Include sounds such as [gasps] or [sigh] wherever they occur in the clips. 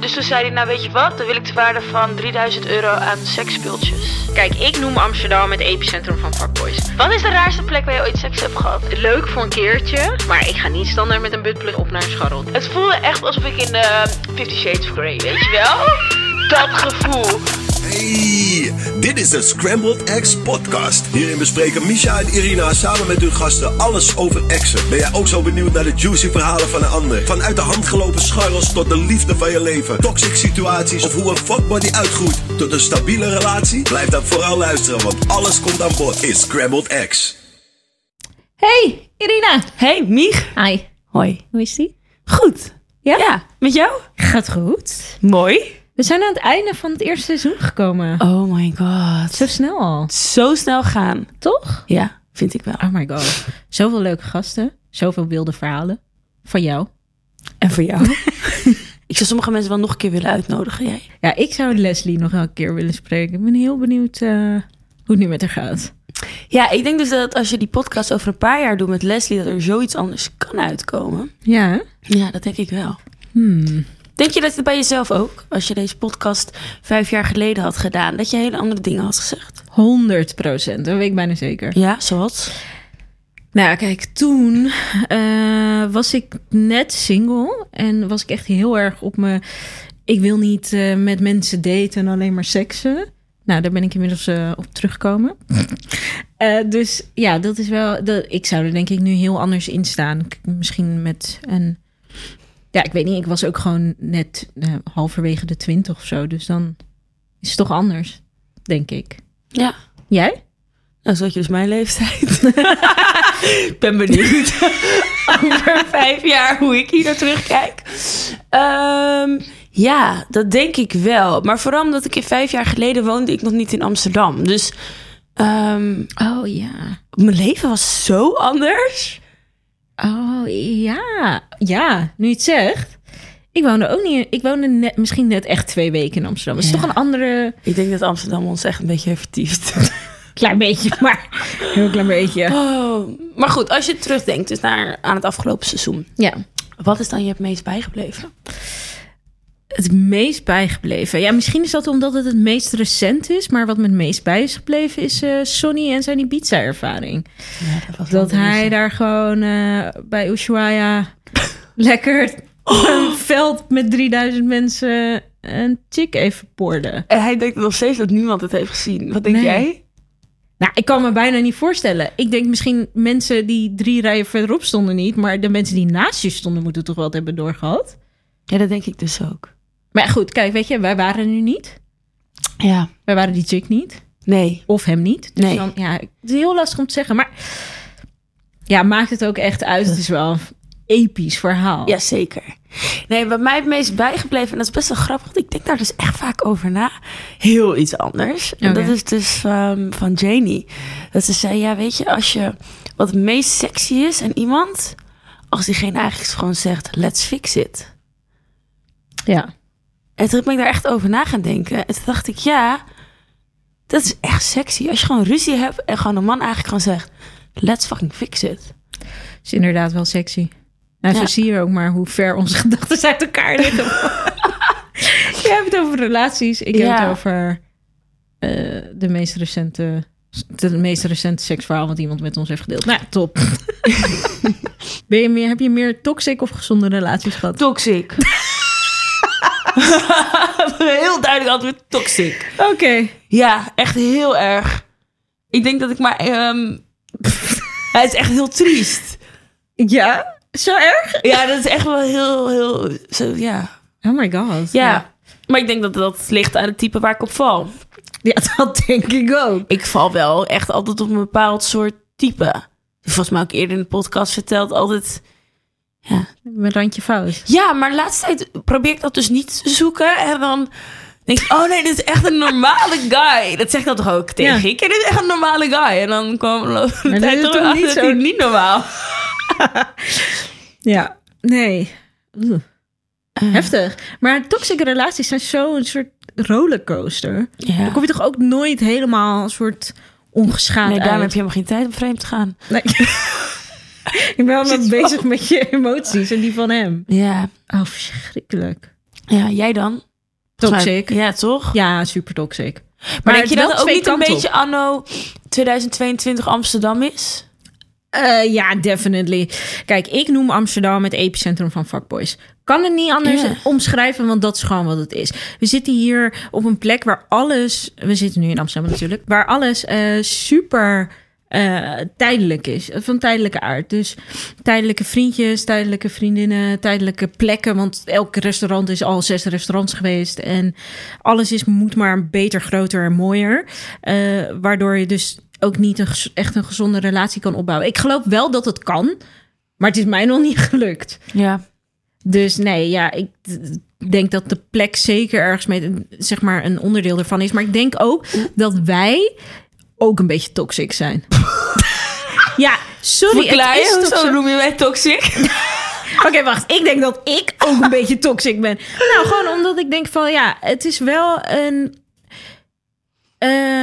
Dus toen zei hij, nou weet je wat, dan wil ik de waarde van 3000 euro aan seksspeeltjes. Kijk, ik noem Amsterdam het epicentrum van fuckboys. Wat is de raarste plek waar je ooit seks hebt gehad? Leuk voor een keertje, maar ik ga niet standaard met een buttplug op naar een scharrel. Het voelde echt alsof ik in uh, Fifty Shades of Grey, weet je wel? Dat gevoel. Hey, dit is de Scrambled Eggs podcast. Hierin bespreken Misha en Irina samen met hun gasten alles over exen. Ben jij ook zo benieuwd naar de juicy verhalen van een ander? Vanuit de hand gelopen scharrels tot de liefde van je leven. Toxic situaties of hoe een fuckbody uitgroeit tot een stabiele relatie? Blijf dan vooral luisteren, want alles komt aan bod in Scrambled Eggs. Hey, Irina. Hey, Mich. Hi. Hoi. Hoe is die? Goed. Ja? Ja, met jou? Gaat goed. Mooi. We zijn aan het einde van het eerste seizoen gekomen. Oh my god. Zo snel al. Zo snel gaan. Toch? Ja, vind ik wel. Oh my god. Zoveel leuke gasten. Zoveel wilde verhalen. Van jou. En voor jou? [laughs] ik zou sommige mensen wel nog een keer willen uitnodigen. Jij? Ja, ik zou Leslie nog wel een keer willen spreken. Ik ben heel benieuwd uh, hoe het nu met haar gaat. Ja, ik denk dus dat als je die podcast over een paar jaar doet met Leslie... dat er zoiets anders kan uitkomen. Ja, hè? Ja, dat denk ik wel. Hmm. Denk je dat het bij jezelf ook, als je deze podcast vijf jaar geleden had gedaan, dat je hele andere dingen had gezegd? 100 procent, dat weet ik bijna zeker. Ja, zoals? Nou, kijk, toen uh, was ik net single en was ik echt heel erg op me. Ik wil niet uh, met mensen daten en alleen maar seksen. Nou, daar ben ik inmiddels uh, op teruggekomen. [laughs] dus ja, dat is wel. Dat, ik zou er denk ik nu heel anders in staan. Misschien met een ja, ik weet niet. Ik was ook gewoon net uh, halverwege de twintig of zo. Dus dan is het toch anders, denk ik. Ja. Jij? Nou, zo had je dus mijn leeftijd. [laughs] ik ben benieuwd [laughs] over vijf jaar hoe ik hier naar terugkijk. Um, ja, dat denk ik wel. Maar vooral omdat ik in vijf jaar geleden woonde ik nog niet in Amsterdam. Dus... Um, oh ja. Mijn leven was zo anders. Oh ja, ja, nu je het zegt. Ik woonde ook niet. Ik woonde net, misschien net echt twee weken in Amsterdam. Dat is ja. toch een andere. Ik denk dat Amsterdam ons echt een beetje heeft vertiefd. [laughs] klein beetje, maar [laughs] heel klein beetje. Oh, maar goed, als je terugdenkt dus naar aan het afgelopen seizoen. Ja. Wat is dan je het meest bijgebleven? Het meest bijgebleven. Ja, misschien is dat omdat het het meest recent is. Maar wat me het meest bij is gebleven is uh, Sonny en zijn Ibiza-ervaring. Ja, dat, dat hij daar gewoon uh, bij Ushuaia lekker oh. een veld met 3000 mensen een chick even poorde. En hij denkt nog steeds dat niemand het heeft gezien. Wat denk nee. jij? Nou, ik kan me bijna niet voorstellen. Ik denk misschien mensen die drie rijen verderop stonden niet. Maar de mensen die naast je stonden moeten toch wel het hebben doorgehad. Ja, dat denk ik dus ook. Maar goed, kijk, weet je, wij waren nu niet. Ja. Wij waren die chick niet. Nee. Of hem niet. Dus nee. Dan, ja, het is heel lastig om te zeggen. Maar ja, maakt het ook echt uit. Het is wel een episch verhaal. Jazeker. Nee, wat mij het meest bijgebleven, en dat is best wel grappig, want ik denk daar dus echt vaak over na. Heel iets anders. En dat is dus um, van Janie. Dat ze zei, ja, weet je, als je wat het meest sexy is aan iemand, als diegene eigenlijk gewoon zegt, let's fix it. Ja. En toen ben ik daar echt over na gaan denken. En toen dacht ik, ja, dat is echt sexy. Als je gewoon ruzie hebt en gewoon een man eigenlijk gewoon zegt, let's fucking fix it. Is inderdaad wel sexy. Nou, Ja. zo zie je ook maar hoe ver onze [laughs] gedachten uit elkaar liggen. [laughs] Je hebt het over relaties. Ik heb het over eh, de meest recente... De meest recente seksverhaal wat iemand met ons heeft gedeeld. Nou, top. [laughs] ben je meer, heb je meer toxic of gezonde relaties gehad? Toxic. [laughs] heel duidelijk antwoord, toxic. Oké. Ja, echt heel erg. Ik denk dat ik maar... ehm [laughs] hij is echt heel triest. Ja? Zo erg? Ja, dat is echt wel heel, heel... Zo, ja. Oh my god. ja. Maar ik denk dat dat ligt aan het type waar ik op val. Ja, dat denk ik ook. Ik val wel echt altijd op een bepaald soort type. Volgens mij ook eerder in de podcast verteld altijd... Ja, Met randje fout. Ja, maar de laatste tijd probeer ik dat dus niet te zoeken. En dan denk ik, oh nee, dit is echt een normale guy. Dat zeg ik dan toch ook tegen Ja. je? Dit is echt een normale guy. En dan kwam de dat tijd is toch niet dat zo? niet normaal. [laughs] Ja. Nee. Oeh. Heftig. Maar toxische relaties zijn zo een soort rollercoaster. Dan Ja. kom je toch ook nooit helemaal een soort ongeschaad Nee, daarom heb je helemaal geen tijd om vreemd te gaan. Nee. [laughs] ik ben wel bezig met je emoties en die van hem. Ja. Oh, verschrikkelijk. Ja, jij dan? Toxic. Ja, toch? Ja, super toxic. Maar, denk je dat het ook niet een beetje anno 2022 Amsterdam is? Eh, ja, definitely. Kijk, ik noem Amsterdam het epicentrum van fuckboys. Kan het niet anders omschrijven, want dat is gewoon wat het is. We zitten hier op een plek waar alles... We zitten nu in Amsterdam natuurlijk. Waar alles eh, super eh, tijdelijk is. Van tijdelijke aard. Dus tijdelijke vriendjes, tijdelijke vriendinnen, tijdelijke plekken. Want elk restaurant is al zes restaurants geweest. En alles is, moet maar beter, groter en mooier. Eh, waardoor je dus ook niet een, echt een gezonde relatie kan opbouwen. Ik geloof wel dat het kan, maar het is mij nog [laughs] niet gelukt. Ja. Dus nee, ja, ik denk dat de plek zeker ergens met zeg maar een onderdeel ervan is. Maar ik denk ook dat wij ook een beetje toxic zijn. [laughs] ja, sorry. Verklaar je? Hoezo zo? noem je mij toxic? [laughs] Oké, wacht. Ik denk dat ik ook een beetje toxic ben. Nou, gewoon omdat ik denk van ja, het is wel een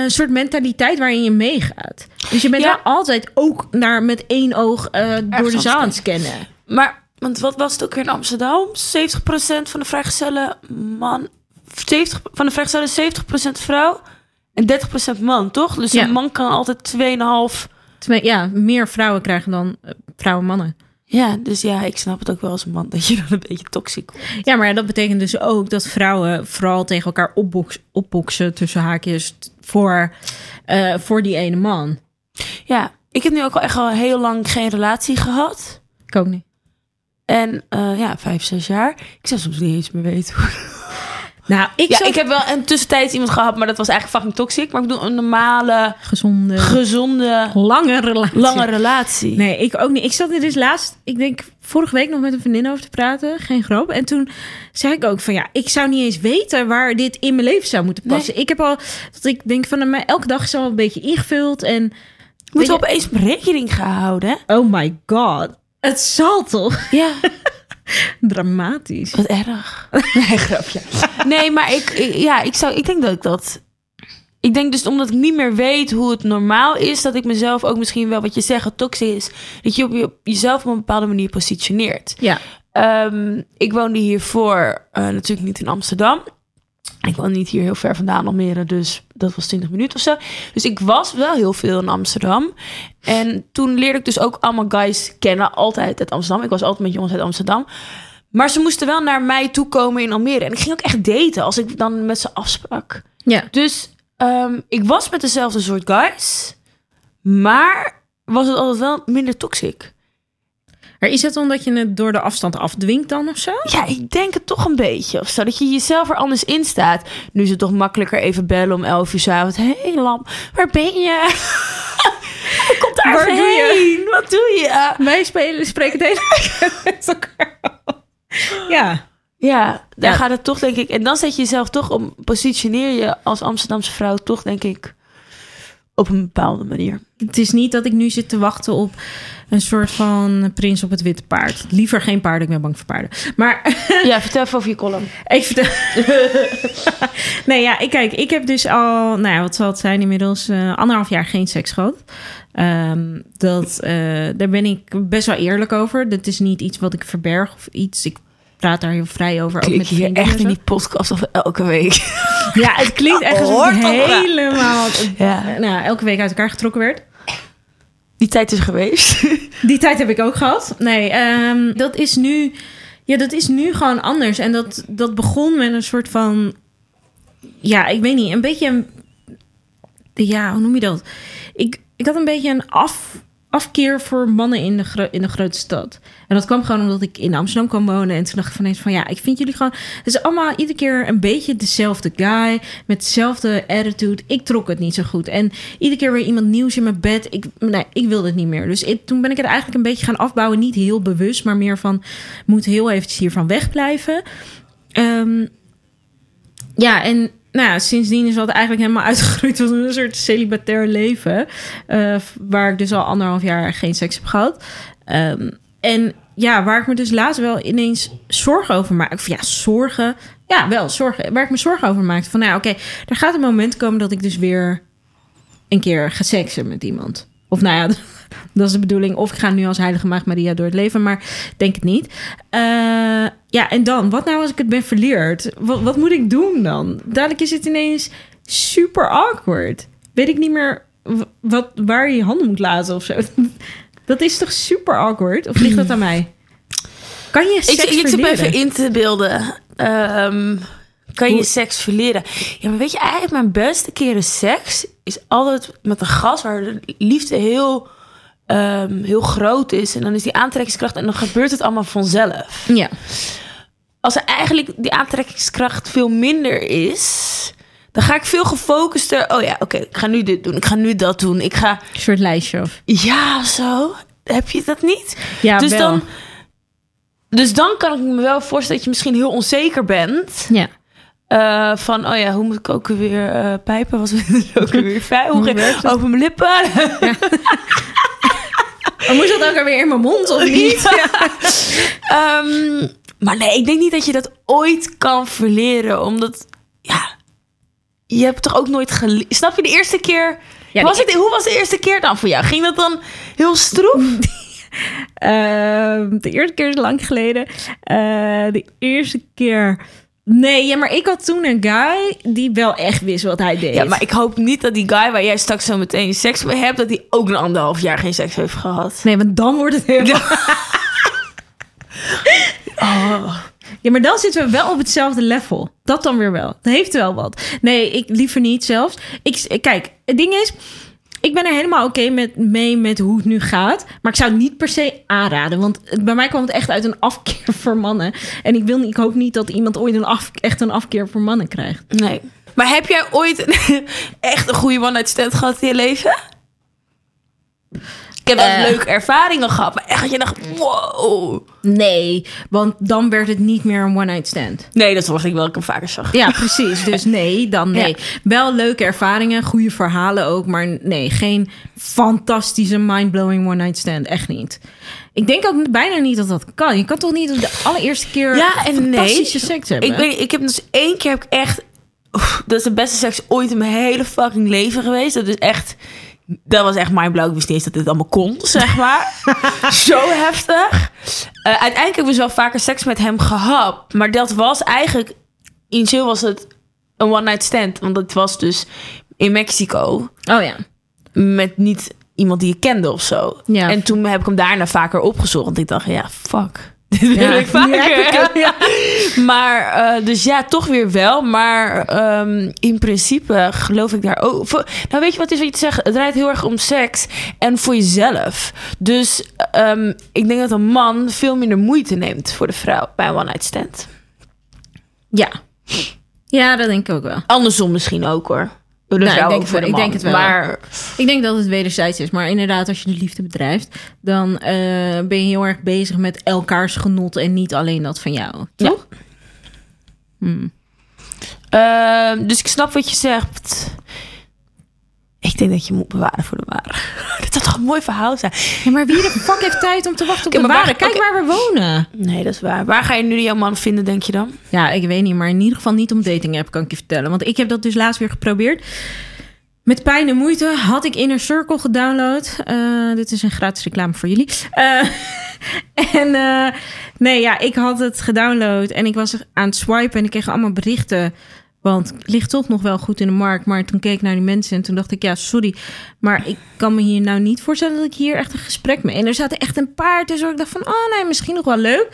soort mentaliteit waarin je meegaat. Dus je bent Ja. wel altijd ook naar met één oog eh, door de zaal aan het scannen. Maar, want wat was het ook weer in Amsterdam? 70% van de vrijgezellen man... 70, van de vrijgezellen 70% vrouw en 30% man, toch? Dus Ja. een man kan altijd 2,5... Twee, ja, meer vrouwen krijgen dan eh, vrouwen mannen. Ja, dus ja, ik snap het ook wel als man [laughs] dat je dan een beetje toxic wordt. Ja, maar dat betekent dus ook dat vrouwen vooral tegen elkaar opbox, opboksen tussen haakjes voor, eh, voor die ene man. Ja, ik heb nu ook al echt al heel lang geen relatie gehad. Ik ook niet. En eh, ja, vijf, zes jaar. Ik zou soms niet eens meer weten hoe. Nou, ik Ja, zou ik heb wel een tussentijds iemand gehad, maar dat was eigenlijk fucking toxic. Maar ik bedoel, een normale, gezonde, gezonde, lange relatie. lange relatie. Nee, ik ook niet. Ik zat er dus laatst, ik denk vorige week nog met een vriendin over te praten. Geen grap. En toen zei ik ook van ja, ik zou niet eens weten waar dit in mijn leven zou moeten passen. Ik heb al, dat ik denk van nou, elke dag is al een beetje ingevuld. En Moet je- opeens rekening gehouden, oh my god, het zal toch? Ja, [laughs] Dramatisch. wat erg. [laughs] Nee, grapje. Nee, maar ik, ik- ja, ik, zou, ik denk dat ik dat... Ik denk dus omdat ik niet meer weet hoe het normaal is... dat ik mezelf ook misschien wel, wat je zegt, toxic is... dat je op je, jezelf op een bepaalde manier positioneert. Ja. Ehm, ik woonde hiervoor eh, natuurlijk niet in Amsterdam. Ik woon niet hier heel ver vandaan, Almere, dus dat was 20 minuten of zo. Dus ik was wel heel veel in Amsterdam. En toen leerde ik dus ook allemaal guys kennen, altijd uit Amsterdam. Ik was altijd met jongens uit Amsterdam. Maar ze moesten wel naar mij toe komen in Almere. En ik ging ook echt daten als ik dan met ze afsprak. Ja. Dus ehm, ik was met dezelfde soort guys, maar was het altijd wel minder toxic. Maar is het omdat je het door de afstand afdwingt dan of zo? Ja, ik denk het toch een beetje of zo. Dat je jezelf er anders in staat. Nu is het toch makkelijker even bellen om 11 uur 's avonds. Hé hey, Lam, waar ben je? [laughs] Kom daar Waar doe je? Wat doe je? Wij spelen, spreken het hele [laughs] met elkaar. [laughs] Ja. Ja, daar Ja. gaat het toch denk ik. En dan zet je jezelf toch om, positioneer je als Amsterdamse vrouw toch denk ik op een bepaalde manier. Het is niet dat ik nu zit te wachten op een soort van prins op het witte paard. Liever geen paarden, ik ben bang voor paarden. Maar Ja, vertel even over je column. [laughs] ik vertel... [laughs] nee, ja, ik, kijk, ik heb dus al, nou ja, wat zal het zijn inmiddels, eh, anderhalf jaar geen seks gehad. Ehm, dat, eh, daar ben ik best wel eerlijk over. Dat is niet iets wat ik verberg of iets. Ik praat daar heel vrij over. ook Klik met je echt in die podcast of elke week. [laughs] Ja, het klinkt echt alsof ik helemaal [laughs] Ja, nou, elke week uit elkaar getrokken werd. die tijd is geweest. [laughs] Die tijd heb ik ook gehad. Nee, ehm, dat is nu. Ja, dat is nu gewoon anders. En dat, dat begon met een soort van. Ja, ik weet niet. Een beetje. een- Ja, hoe noem je dat? Ik, ik had een beetje een af, afkeer voor mannen in de, in de grote stad. En dat kwam gewoon omdat ik in Amsterdam kwam wonen. En toen dacht ik van eens van ja, ik vind jullie gewoon. Het is allemaal iedere keer een beetje dezelfde guy. Met dezelfde attitude. Ik trok het niet zo goed. En iedere keer weer iemand nieuws in mijn bed. Ik, nee, ik wilde het niet meer. Dus ik- toen ben ik het eigenlijk een beetje gaan afbouwen. Niet heel bewust, maar meer van moet heel eventjes hiervan wegblijven. Ehm, ja, en nou sindsdien is dat eigenlijk helemaal [laughs] uitgegroeid tot een soort celibatair leven. eh, waar ik dus al anderhalf jaar geen seks heb gehad. Ehm, en ja, waar ik me dus laatst wel ineens zorgen over maak. Of ja, zorgen. Ja, wel zorgen. Waar ik me zorgen over maakte. Van nou, oké, er gaat een moment komen dat ik dus weer een keer ga seksen met iemand. Of nou ja, [laughs] dat is de bedoeling. Of ik ga nu als heilige maagd Maria door het leven, maar denk het niet. Eh, ja, en dan? Wat nou als ik het ben verleerd? Wat, wat moet ik doen dan? Dadelijk is het ineens super awkward. Weet ik niet meer wat, waar je je handen moet laten of zo. [laughs] Dat is toch super awkward? Of ligt dat aan mij? Kan je Ik, seks ik zit verleren? even in te beelden. Ehm, kan je seks verleren? Ja, maar weet je, eigenlijk mijn beste keren seks is altijd met een gast waar de liefde heel, ehm, heel groot is. En dan is die aantrekkingskracht en dan gebeurt het allemaal vanzelf. Ja. Als er eigenlijk die aantrekkingskracht veel minder is, dan ga ik veel gefocuster. Oh ja, oké, ik ga nu dit doen, ik ga nu dat doen, ik ga. Een soort lijstje of... Ja, zo. Heb je dat niet? Ja, dus, wel. dan, dus dan kan ik me wel voorstellen dat je misschien heel onzeker bent. Ja. Eh, van, oh ja, hoe moet ik ook weer eh, pijpen? Was [laughs] het ook [laughs] weer fijn? Hoe Hoe? Over mijn lippen? [laughs] Maar moest dat ook alweer in mijn mond of niet? [laughs] Ja. Ehm, maar nee, ik denk niet dat je dat ooit kan verleren. Omdat, ja, je hebt toch ook nooit gele- Snap je de eerste keer... Ja, was het, hoe was de eerste keer dan voor jou? Ging dat dan heel stroef? [laughs] Ehm, de eerste keer is lang geleden. Eh, de eerste keer... Nee, ja, maar ik had toen een guy die wel echt wist wat hij deed. Ja, maar ik hoop niet dat die guy waar jij straks zo meteen seks mee hebt... dat die ook een anderhalf jaar geen seks heeft gehad. Nee, want dan wordt het heel... [laughs] Oh. Ja, maar dan zitten we wel op hetzelfde level. Dat dan weer wel. Dat heeft wel wat. Nee, ik liever niet zelfs. Ik, kijk, het ding is... Ik ben er helemaal oké met, mee met hoe het nu gaat. Maar ik zou het niet per se aanraden. Want bij mij kwam het echt uit een afkeer voor mannen. En ik, wil, ik hoop niet dat iemand ooit een af, echt een afkeer voor mannen krijgt. Nee. Maar heb jij ooit [laughs] echt een goede one-night stand gehad in je leven? Ik heb wel Eh. leuke ervaringen gehad. Maar echt dat je dacht, wow. Nee, want dan werd het niet meer een one-night stand. Nee, dat was ik wel ik hem vaker zag. Ja, precies. Dus [laughs] nee, dan nee. Ja. Wel leuke ervaringen, goede verhalen ook. Maar nee, geen fantastische mind-blowing one-night stand. Echt niet. Ik denk ook bijna niet dat dat kan. Je kan toch niet de allereerste keer Ja en nee. fantastische seks hebben? Ik, weet, ik heb dus één keer heb ik echt... Oef, dat is de beste seks ooit in mijn hele fucking leven geweest. Dat is echt... Dat was echt mindblowing. Ik wist niet eens dat dit allemaal kon, zeg maar. [laughs] Zo heftig. Eh, uiteindelijk hebben we dus wel vaker seks met hem gehad. Maar dat was eigenlijk... Initieel was het een one-night stand. Want het was dus in Mexico. Oh ja. Met niet iemand die je kende of zo. Ja. En toen heb ik hem daarna vaker opgezocht. Want ik dacht, ja, fuck. [laughs] Dit wil Ja, ik vaker. [laughs] ja. Maar, eh, dus ja, toch weer wel. Maar ehm, in principe geloof ik daar ook... voor- nou, weet je wat is wat je zegt? Het draait heel erg om seks en voor jezelf. Dus ehm, ik denk dat een man veel minder moeite neemt voor de vrouw bij een one-night stand. Ja. Ja, dat denk ik ook wel. Andersom misschien ook, hoor. Nou, ik denk voor het de wel. man. Ik denk het wel. Maar Ik denk dat het wederzijds is. Maar inderdaad, als je de liefde bedrijft... dan eh, ben je heel erg bezig met elkaars genot... en niet alleen dat van jou. Ja. Toch? Hmm. Ehm, dus ik snap wat je zegt. Ik denk dat je moet bewaren voor de ware. [laughs] Dat zou toch een mooi verhaal zijn? Ja, maar wie de fuck heeft tijd om te wachten op de waar- ware? Kijk waar we wonen. Nee, dat is waar. Waar ga je nu jouw man vinden, denk je dan? Ja, ik weet niet, maar in ieder geval niet om dating app kan ik je vertellen. Want ik heb dat dus laatst weer geprobeerd. Met pijn en moeite had ik Inner Circle gedownload. Eh, dit is een gratis reclame voor jullie. Eh, [laughs] en eh, nee, ja, ik had het gedownload en ik was aan het swipen en ik kreeg allemaal berichten. Want het ligt toch nog wel goed in de markt. Maar toen keek ik naar die mensen en toen dacht ik, ja, sorry. Maar ik kan me hier nou niet voorstellen dat ik hier echt een gesprek mee... En er zaten echt een paar tussen ik dacht van, oh nee, misschien nog wel leuk.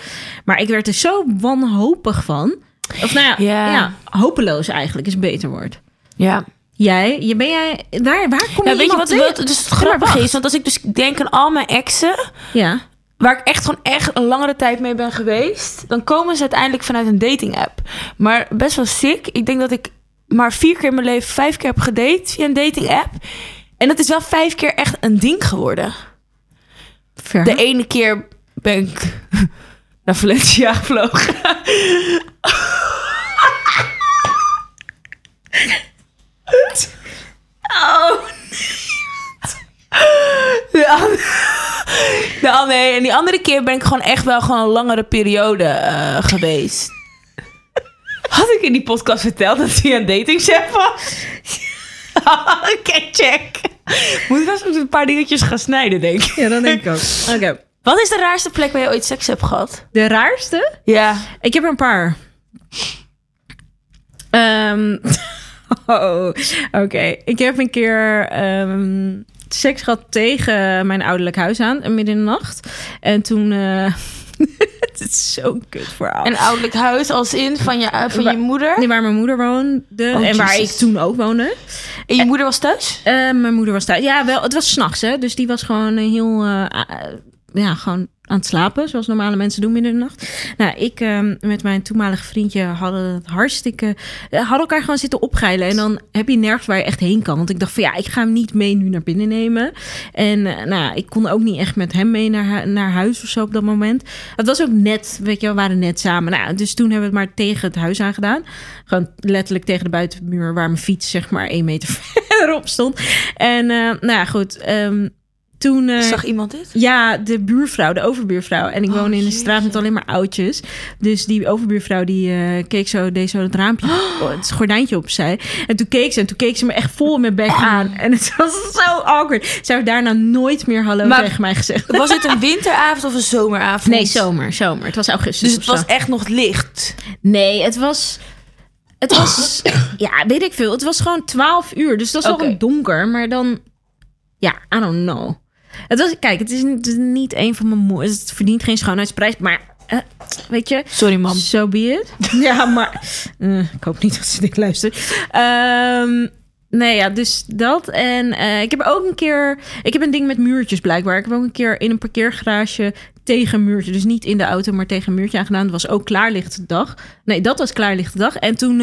Maar ik werd er zo wanhopig van. Of nou ja, Ja. ja. hopeloos eigenlijk is een beter woord. Ja. Jij, je, ben jij, waar, waar kom je Ja, weet je wat, dus het grappige is? Want als ik dus denk aan al mijn exen... Ja, waar ik echt gewoon echt een langere tijd mee ben geweest... dan komen ze uiteindelijk vanuit een dating app. Maar best wel sick. Ik denk dat ik maar vier keer in mijn leven... vijf keer heb gedate via een dating app. En dat is wel vijf keer echt een ding geworden. ver. De ene keer ben ik [laughs] naar Valencia gevlogen. [laughs] Oh, De andere, [laughs] [laughs] de andere, en die andere keer ben ik gewoon echt wel gewoon een langere periode eh, geweest. [laughs] Had ik in die podcast verteld dat hij een datingchef was? [laughs] Oké, check. Moet ik wel eens een paar dingetjes gaan snijden, denk ik. Ja, dat denk ik ook. Oké. Wat is de raarste plek waar je ooit seks hebt gehad? De raarste? Ja. Ik heb er een paar. Ehm, oh, Oké, ik heb een keer ehm, seks gehad tegen mijn ouderlijk huis aan, midden in de nacht. En toen... eh, [laughs] het is zo'n kut verhaal. Een ouderlijk huis als in van je, eh, van je moeder. Nee, waar mijn moeder woonde Oh, en waar ik toen ook woonde. En je moeder was thuis? Eh, mijn moeder was thuis. Ja, wel, het was s'nachts, hè. Dus die was gewoon heel... ja, gewoon aan het slapen, zoals normale mensen doen midden in de nacht. Nou, ik ehm, met mijn toenmalige vriendje hadden het hartstikke... eh, hadden elkaar gewoon zitten opgeilen. En dan heb je nergens waar je echt heen kan. Want ik dacht van ja, ik ga hem niet mee nu naar binnen nemen. En eh, nou, ik kon ook niet echt met hem mee naar, naar huis of zo op dat moment. Het was ook net, weet je, we waren net samen. Nou, dus toen hebben we het maar tegen het huis aangedaan. Gewoon letterlijk tegen de buitenmuur waar mijn fiets zeg maar één meter [laughs] verderop stond. En eh, nou ja, goed. ehm, toen... eh, Zag iemand dit? ja, de buurvrouw, de overbuurvrouw. En ik Oh, woon in een straat met alleen maar oudjes. Dus die overbuurvrouw die eh, keek zo, deed zo het raampje, oh, [gasps] het gordijntje opzij. En toen keek ze en toen keek ze me echt vol in mijn bek aan. En het was [laughs] zo awkward. Ze heeft daarna nooit meer hallo Maar- tegen mij gezegd. Was dit een [laughs] winteravond of een zomeravond? Nee, zomer, zomer. Het was augustus. Dus het zo. was echt nog licht. Nee, het was. Het [coughs] was. ja, weet ik veel. Het was gewoon 12 uur. Dus dat was wel donker. Maar dan. Ja, I don't know. Het was, kijk, het is niet, het is niet een van mijn moe. Het verdient geen schoonheidsprijs. Maar eh, weet je. Sorry, mam. So be it. [laughs] ja, maar. eh, ik hoop niet dat ze dit luistert. Ehm, nee, ja, dus dat. En eh, ik heb ook een keer. Ik heb een ding met muurtjes blijkbaar. Ik heb ook een keer in een parkeergarage tegen een muurtje. Dus niet in de auto, maar tegen een muurtje aangedaan. Dat was ook klaarlichte dag. Nee, dat was klaarlichte dag. En toen.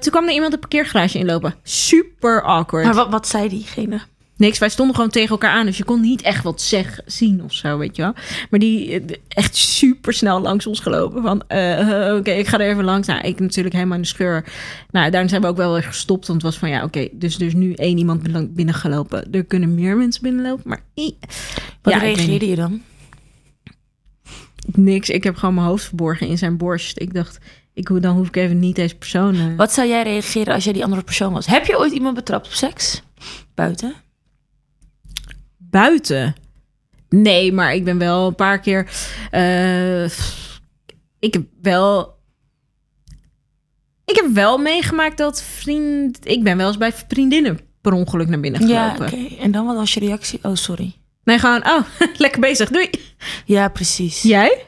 toen kwam er iemand de parkeergarage inlopen. Super awkward. Maar wat, wat zei diegene? Niks, wij stonden gewoon tegen elkaar aan. Dus je kon niet echt wat zeg, zien of zo, weet je wel. Maar die eh, echt super snel langs ons gelopen. Van, eh, eh, oké, ik ga er even langs. Nou, ik natuurlijk helemaal in de scheur. Nou, daarna zijn we ook wel weer gestopt. Want het was van, ja, oké, dus er is nu één iemand binnen- binnengelopen. Er kunnen meer mensen binnenlopen, maar... Wat Ja, reageerde je dan? Niks, ik heb gewoon mijn hoofd verborgen in zijn borst. Ik dacht, ik, dan hoef ik even niet deze persoon... Wat zou jij reageren als jij die andere persoon was? Heb je ooit iemand betrapt op seks? Buiten? Buiten. Nee, maar ik ben wel een paar keer. eh, ik heb wel. Ik heb wel meegemaakt dat vriend. Ik ben wel eens bij vriendinnen per ongeluk naar binnen Ja, gelopen. oké. En dan wat was je reactie? Oh, sorry. Nee, gewoon. Oh, [laughs] lekker bezig. Doei. Ja, precies. Jij?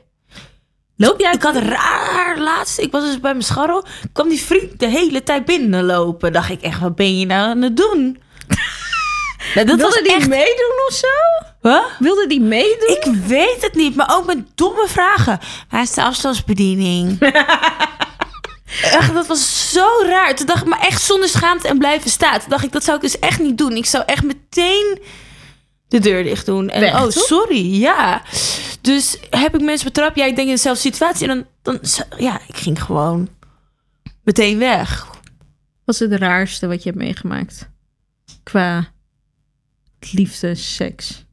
Loop jij? Ik had raar laatst. Ik was dus bij mijn scharrel. kwam die vriend de hele tijd binnenlopen. Dacht ik echt, wat ben je nou aan het doen? [laughs] Nou, dat Wilde was die echt... meedoen of zo? Huh? Wilde die meedoen? Ik weet het niet, maar ook met domme vragen. Waar is de afstandsbediening? [laughs] echt, dat was zo raar. Toen dacht ik, maar echt zonder schaamte en blijven staan. Toen dacht ik, dat zou ik dus echt niet doen. Ik zou echt meteen de deur dicht doen. En Weg, oh, toch? sorry, ja. Dus heb ik mensen betrapt? Ja, ik denk in dezelfde situatie. En dan, dan ja, ik ging gewoon meteen weg. Wat is het raarste wat je hebt meegemaakt? Qua liefde, seks.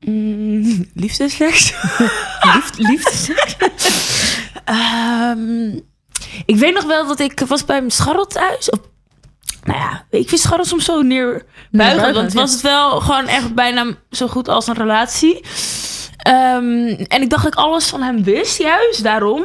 Mm? [laughs] Liefde, liefde [laughs] seks? Ehm, ik weet nog wel dat ik was bij mijn scharrel thuis. Of, nou ja, ik vind scharrel soms zo neerbuigend. Neerbuigend, Want was het wel gewoon echt bijna zo goed als een relatie. Ehm, en ik dacht dat ik alles van hem wist, juist daarom.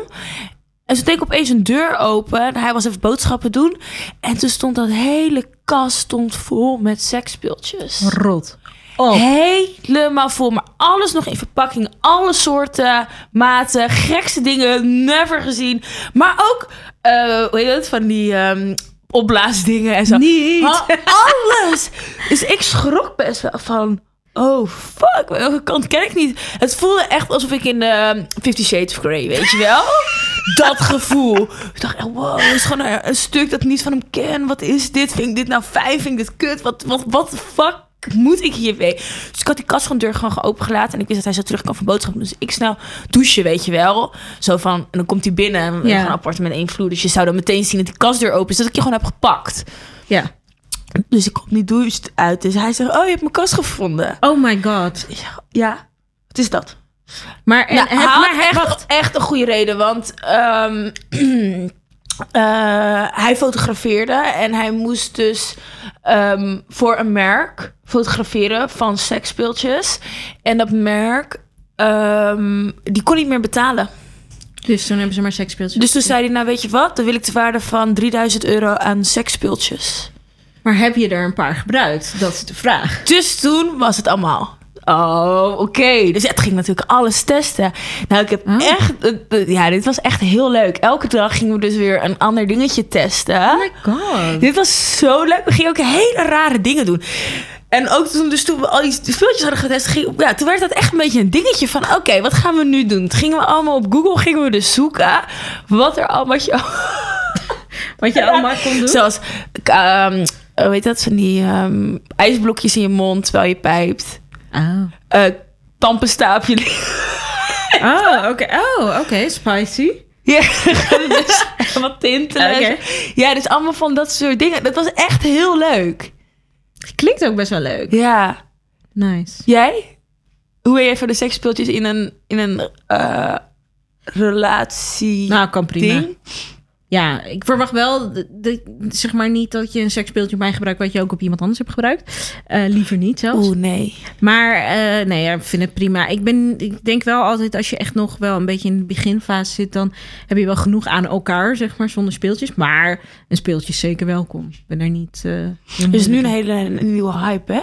En toen deed ik opeens een deur open. En hij was even boodschappen doen. En toen stond dat hele kast stond vol met seksspeeltjes. Rot. Oh, Helemaal vol. Maar alles nog in verpakking. Alle soorten, maten, gekste dingen. Never gezien. Maar ook, eh hoe heet het, van die ehm, opblaasdingen en zo. Niet. Ha- alles. Dus ik schrok best wel van... Oh, fuck. Welke kant ken ik niet? Het voelde echt alsof ik in de Fifty Shades of Grey, weet je wel? Dat gevoel. Ik dacht wow, het is gewoon een, een stuk dat ik niet van hem ken. Wat is dit? Vind ik dit nou fijn? Vind ik dit kut? Wat, wat, wat de fuck moet ik hiermee? Dus ik had die kast van deur gewoon opengelaten. En ik wist dat hij zo terug kan van boodschappen. Dus ik snel douchen, weet je wel. Zo van, en dan komt hij binnen. En we Ja. een appartement één vloer. Dus je zou dan meteen zien dat die kastdeur open is. Dat ik je gewoon heb gepakt. ja. Dus ik kom die douche uit. Dus hij zegt, oh, je hebt mijn kast gevonden. Oh my god. Ja, ja wat is dat? Maar, en, Nou, heb- maar echt, echt een goede reden. Want ehm, [clears throat] eh, hij fotografeerde en hij moest dus ehm, voor een merk fotograferen van seksspeeltjes. En dat merk, ehm, die kon niet meer betalen. Dus toen hebben ze maar seksspeeltjes. Dus toen zei hij, nou weet je wat, dan wil ik de waarde van 3000 euro aan seksspeeltjes. Maar heb je er een paar gebruikt? Dat is de vraag. Dus toen was het allemaal. Oh, oké. Dus het ging natuurlijk alles testen. Nou, ik heb Oh. echt... Ja, dit was echt heel leuk. Elke dag gingen we dus weer een ander dingetje testen. Oh my god. Dit was zo leuk. We gingen ook hele rare dingen doen. En ook toen, dus toen we al die speeltjes hadden getest, ging, ja, toen werd dat echt een beetje een dingetje van... Oké, wat gaan we nu doen? Toen gingen we allemaal op Google gingen we dus zoeken wat er allemaal... Wat je, [laughs] Wat je allemaal kon doen? Zoals, ehm hoe heet dat? Van die ehm, ijsblokjes in je mond terwijl je pijpt. Oh. Eh tampenstaapje. Oh, [laughs] oké. Oh, oké. Spicy. Ja, [laughs] dus wat tintelen. Oké. Ja, dus allemaal van dat soort dingen. Dat was echt heel leuk. Klinkt ook best wel leuk. Ja. Nice. Jij? Hoe ben jij van de seksspeeltjes in een, in een eh, relatie Nou, kan prima. ding? Ja, ik verwacht wel, de, de- zeg maar niet dat je een seksspeeltje bij gebruikt wat je ook op iemand anders hebt gebruikt. Eh, liever niet zelfs. Oeh, nee. Maar eh, nee, ik vind het prima. Ik, ben, ik denk wel altijd, als je echt nog wel een beetje in de beginfase zit, dan heb je wel genoeg aan elkaar, zeg maar, zonder speeltjes. Maar een speeltje is zeker welkom. Ik ben er niet. Er is nu een hele een nieuwe hype, hè?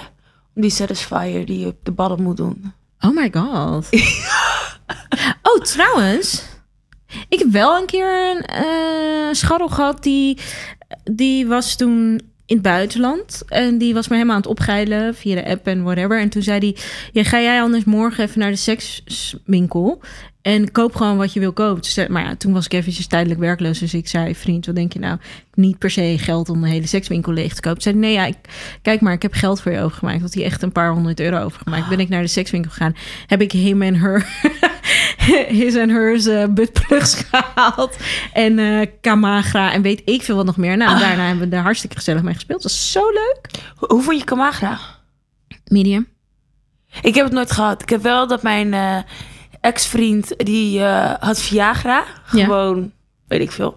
Die Satisfier die je op de ballen moet doen. Oh my god. [laughs] oh, trouwens. Ik heb wel een keer een eh, scharrel gehad die, die was toen in het buitenland. En die was me helemaal aan het opgeilen via de app en whatever. En toen zei hij, ja, ga jij anders morgen even naar de sekswinkel en koop gewoon wat je wil kopen. Maar ja, toen was ik eventjes tijdelijk werkloos. Dus ik zei, vriend, wat denk je nou? Niet per se geld om de hele sekswinkel leeg te kopen. Zei nee, ja, ik, kijk maar, ik heb geld voor je overgemaakt. Had hij echt een paar honderd euro overgemaakt. Ben ik naar de sekswinkel gegaan. Heb ik him en her, [laughs] his en hers uh, buttplugs gehaald. En eh Kamagra en weet ik veel wat nog meer. Nou, en daarna hebben we er hartstikke gezellig mee gespeeld. Dat was zo leuk. Hoe, hoe vond je Kamagra? Medium. Ik heb het nooit gehad. Ik heb wel dat mijn eh, ex-vriend, die eh, had Viagra. Ja. Gewoon, weet ik veel.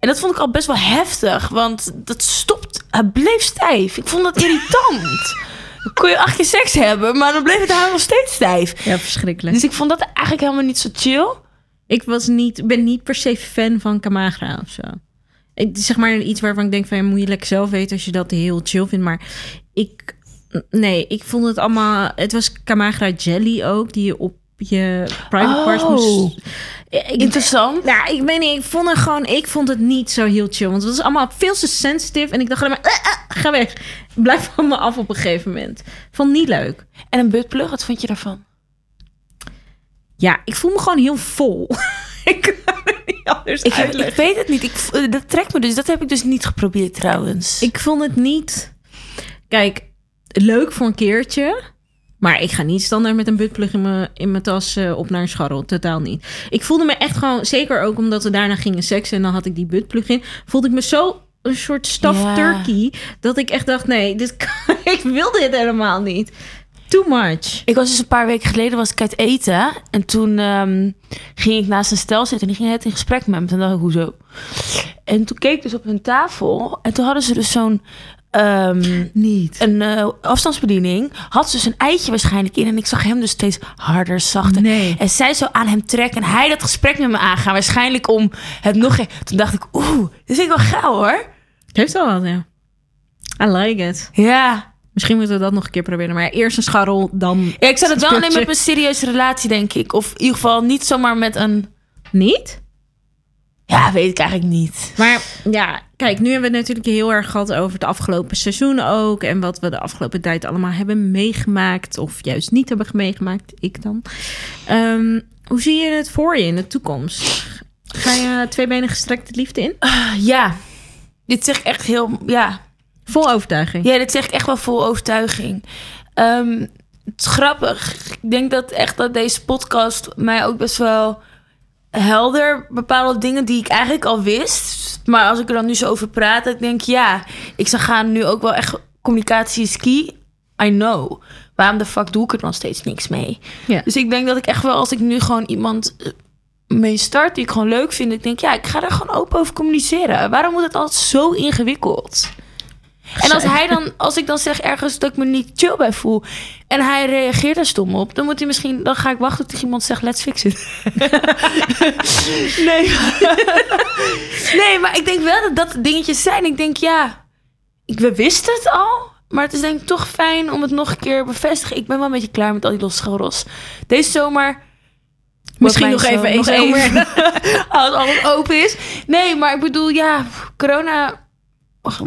En dat vond ik al best wel heftig, want dat stopt. Het bleef stijf. Ik vond dat irritant. Kon je acht keer seks hebben, maar dan bleef het haar nog steeds stijf. Ja, verschrikkelijk. Dus ik vond dat eigenlijk helemaal niet zo chill. Ik was niet, ben niet per se fan van Kamagra of zo. Ik, zeg maar iets waarvan ik denk van... Ja, moet je lekker zelf weten als je dat heel chill vindt. Maar ik... Nee, ik vond het allemaal... Het was Kamagra jelly ook, die je op je private parts Oh. moest... Ik, Interessant. nou, ik weet niet, ik vond het gewoon... Ik vond het niet zo heel chill. Want het was allemaal veel te sensitive. En ik dacht alleen maar... "Eh, eh, ga weg. Blijf van me af op een gegeven moment. Vond niet leuk. En een buttplug, wat vond je daarvan? Ja, ik voel me gewoon heel vol. [laughs] ik kan het niet anders Ik, uitleggen. ik weet het niet. Ik, eh, dat trekt me dus. Dat heb ik dus niet geprobeerd trouwens. Ik vond het niet. Kijk, leuk voor een keertje. Maar ik ga niet standaard met een buttplug in mijn, in mijn tas eh, op naar een scharrel. Totaal niet. Ik voelde me echt gewoon, zeker ook omdat we daarna gingen seksen en dan had ik die buttplug in. Voelde ik me zo een soort stuffed Ja. turkey. Dat ik echt dacht, nee, dit kan, [laughs] ik wil dit helemaal niet. Too much. Ik was dus een paar weken geleden was ik uit eten. En toen ehm, ging ik naast een stel zitten. En die ging het in gesprek met me. Toen dacht ik, hoezo? En toen keek ik dus op hun tafel. En toen hadden ze dus zo'n... ehm, Niet. een eh, afstandsbediening. Had ze dus een eitje waarschijnlijk in. En ik zag hem dus steeds harder, zachter. Nee. En zij zo aan hem trekken. En hij dat gesprek met me aangaan. Waarschijnlijk om het nog... Toen dacht ik, oeh, dit is ik wel gauw hoor. Heeft wel wat, ja. I like it. Ja. Misschien moeten we dat nog een keer proberen. Maar eerst een scharrel, dan... ja ik zou het wel alleen met een serieuze relatie, denk ik. Of in ieder geval niet zomaar met een... Niet? Ja, weet ik eigenlijk niet. Maar ja, kijk, nu hebben we het natuurlijk heel erg gehad over het afgelopen seizoen ook. En wat we de afgelopen tijd allemaal hebben meegemaakt. Of juist niet hebben meegemaakt, ik dan. Ehm, hoe zie je het voor je in de toekomst? Ga je twee benen gestrekt de liefde in? Ja, dit zeg ik echt heel... Ja, Vol overtuiging. ja dit zeg ik echt wel vol overtuiging. Ehm, het is grappig. Ik denk dat echt dat deze podcast mij ook best wel helder bepaalde dingen die ik eigenlijk al wist. Maar als ik er dan nu zo over praat, ik denk ja, ik zou gaan nu ook wel echt communicatie is key. I know. Waarom de fuck doe ik er dan steeds niks mee? Ja. Dus ik denk dat ik echt wel, als ik nu gewoon iemand eh, mee start die ik gewoon leuk vind. Ik denk, ja, ik ga er gewoon open over communiceren. Waarom moet het altijd zo ingewikkeld? En als hij dan, als ik dan zeg ergens dat ik me niet chill bij voel en hij reageert er stom op, dan moet hij misschien, dan ga ik wachten tot iemand zegt let's fix it. [laughs] nee. nee, maar ik denk wel dat dat dingetjes zijn. Ik denk ja, ik, we wisten het al, maar het is denk ik toch fijn om het nog een keer bevestigen. Ik ben wel een beetje klaar met al die losse schoolros. Deze zomer Misschien nog even nog even. [laughs] Als alles open is. Nee, maar ik bedoel, ja, corona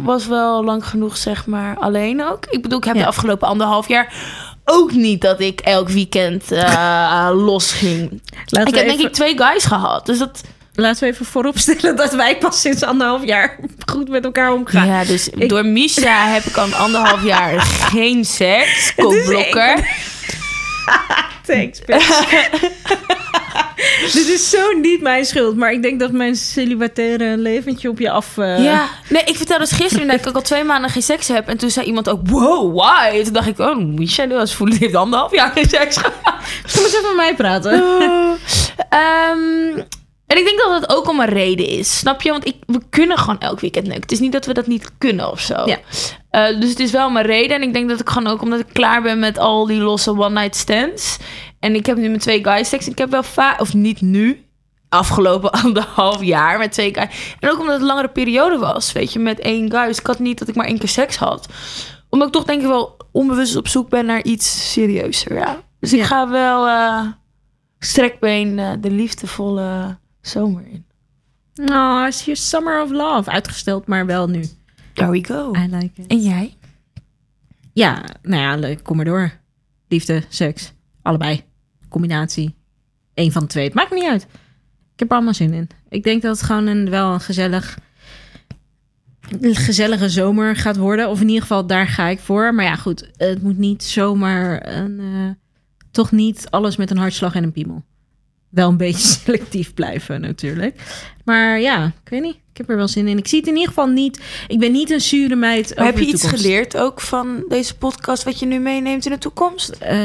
was wel lang genoeg, zeg maar, alleen ook. Ik bedoel, ik heb Ja. de afgelopen anderhalf jaar ook niet dat ik elk weekend eh [laughs] los ging. Laten ik heb denk ik twee guys gehad. Dus dat. Laten we even vooropstellen dat wij pas sinds anderhalf jaar [laughs] goed met elkaar omgaan. Ja, dus Ik- door Misha [laughs] heb ik al anderhalf jaar geen seks. Het is Kopblokker. Thanks, bitch. [laughs] Dit is zo niet mijn schuld, maar ik denk dat mijn celibataire leventje op je af... eh, Ja, nee, ik vertelde dus gisteren dat ik al twee maanden geen seks heb. En toen zei iemand ook, wow, why? Toen dacht ik, oh, Misha, nu als die heeft anderhalf jaar geen seks gehad. Eens even met mij praten. [laughs] Ehm, en ik denk dat dat ook om een reden is. Snap je? Want ik, we kunnen gewoon elk weekend neuken. Het is niet dat we dat niet kunnen of zo. Ja. Eh, dus het is wel een reden. En ik denk dat ik gewoon ook omdat ik klaar ben met al die losse one-night stands. En ik heb nu met twee guys seks. Ik heb wel vaak, of niet nu, afgelopen [laughs] anderhalf jaar met twee guys. En ook omdat het een langere periode was, weet je, met één guy. Dus ik had niet dat ik maar één keer seks had. Omdat ik toch denk ik wel onbewust op zoek ben naar iets serieuzer, ja. Dus ik ga wel eh, strekbeen eh, de liefdevolle zomer in. Oh, is je Summer of Love uitgesteld, maar wel nu. There we go. I like it. En jij? Ja, nou ja, leuk. Kom maar door. Liefde, seks, allebei. Combinatie. Eén van de twee. Het maakt me niet uit. Ik heb er allemaal zin in. Ik denk dat het gewoon een, wel een gezellig, een gezellige zomer gaat worden. Of in ieder geval, daar ga ik voor. Maar ja, goed. Het moet niet zomaar een... eh, toch niet alles met een hartslag en een piemel. Wel een beetje [laughs] selectief blijven natuurlijk. Maar ja, ik weet niet. Ik heb er wel zin in. Ik zie het in ieder geval niet... Ik ben niet een zure meid Maar over heb je iets geleerd ook van deze podcast wat je nu meeneemt in de toekomst? Eh,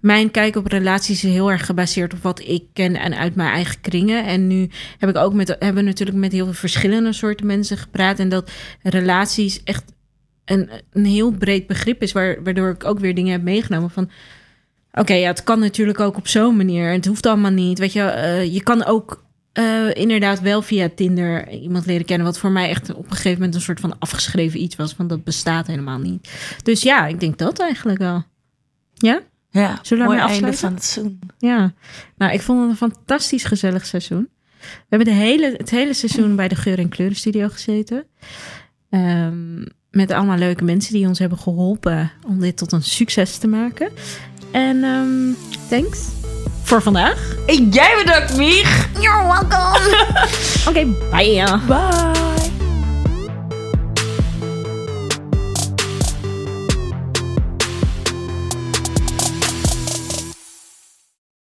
mijn kijk op relaties is heel erg gebaseerd op wat ik ken en uit mijn eigen kringen. En nu heb ik ook met, hebben we natuurlijk met heel veel verschillende soorten mensen gepraat. En dat relaties echt een, een heel breed begrip is, waar, waardoor ik ook weer dingen heb meegenomen van. Oké, ja, het kan natuurlijk ook op zo'n manier. Het hoeft allemaal niet. Weet je, eh, je kan ook eh, inderdaad wel via Tinder iemand leren kennen. Wat voor mij echt op een gegeven moment een soort van afgeschreven iets was. Van dat bestaat helemaal niet. Dus ja, ik denk dat eigenlijk wel. Ja? Ja, Zullen we einde van het seizoen. Ja. Nou, ik vond het een fantastisch gezellig seizoen. We hebben de hele, het hele seizoen bij de Geur- en Kleurenstudio gezeten. Ehm, met allemaal leuke mensen die ons hebben geholpen om dit tot een succes te maken. En ehm, thanks voor vandaag. En jij bedankt, Mich. You're welcome. [laughs] Oké, bye. Bye.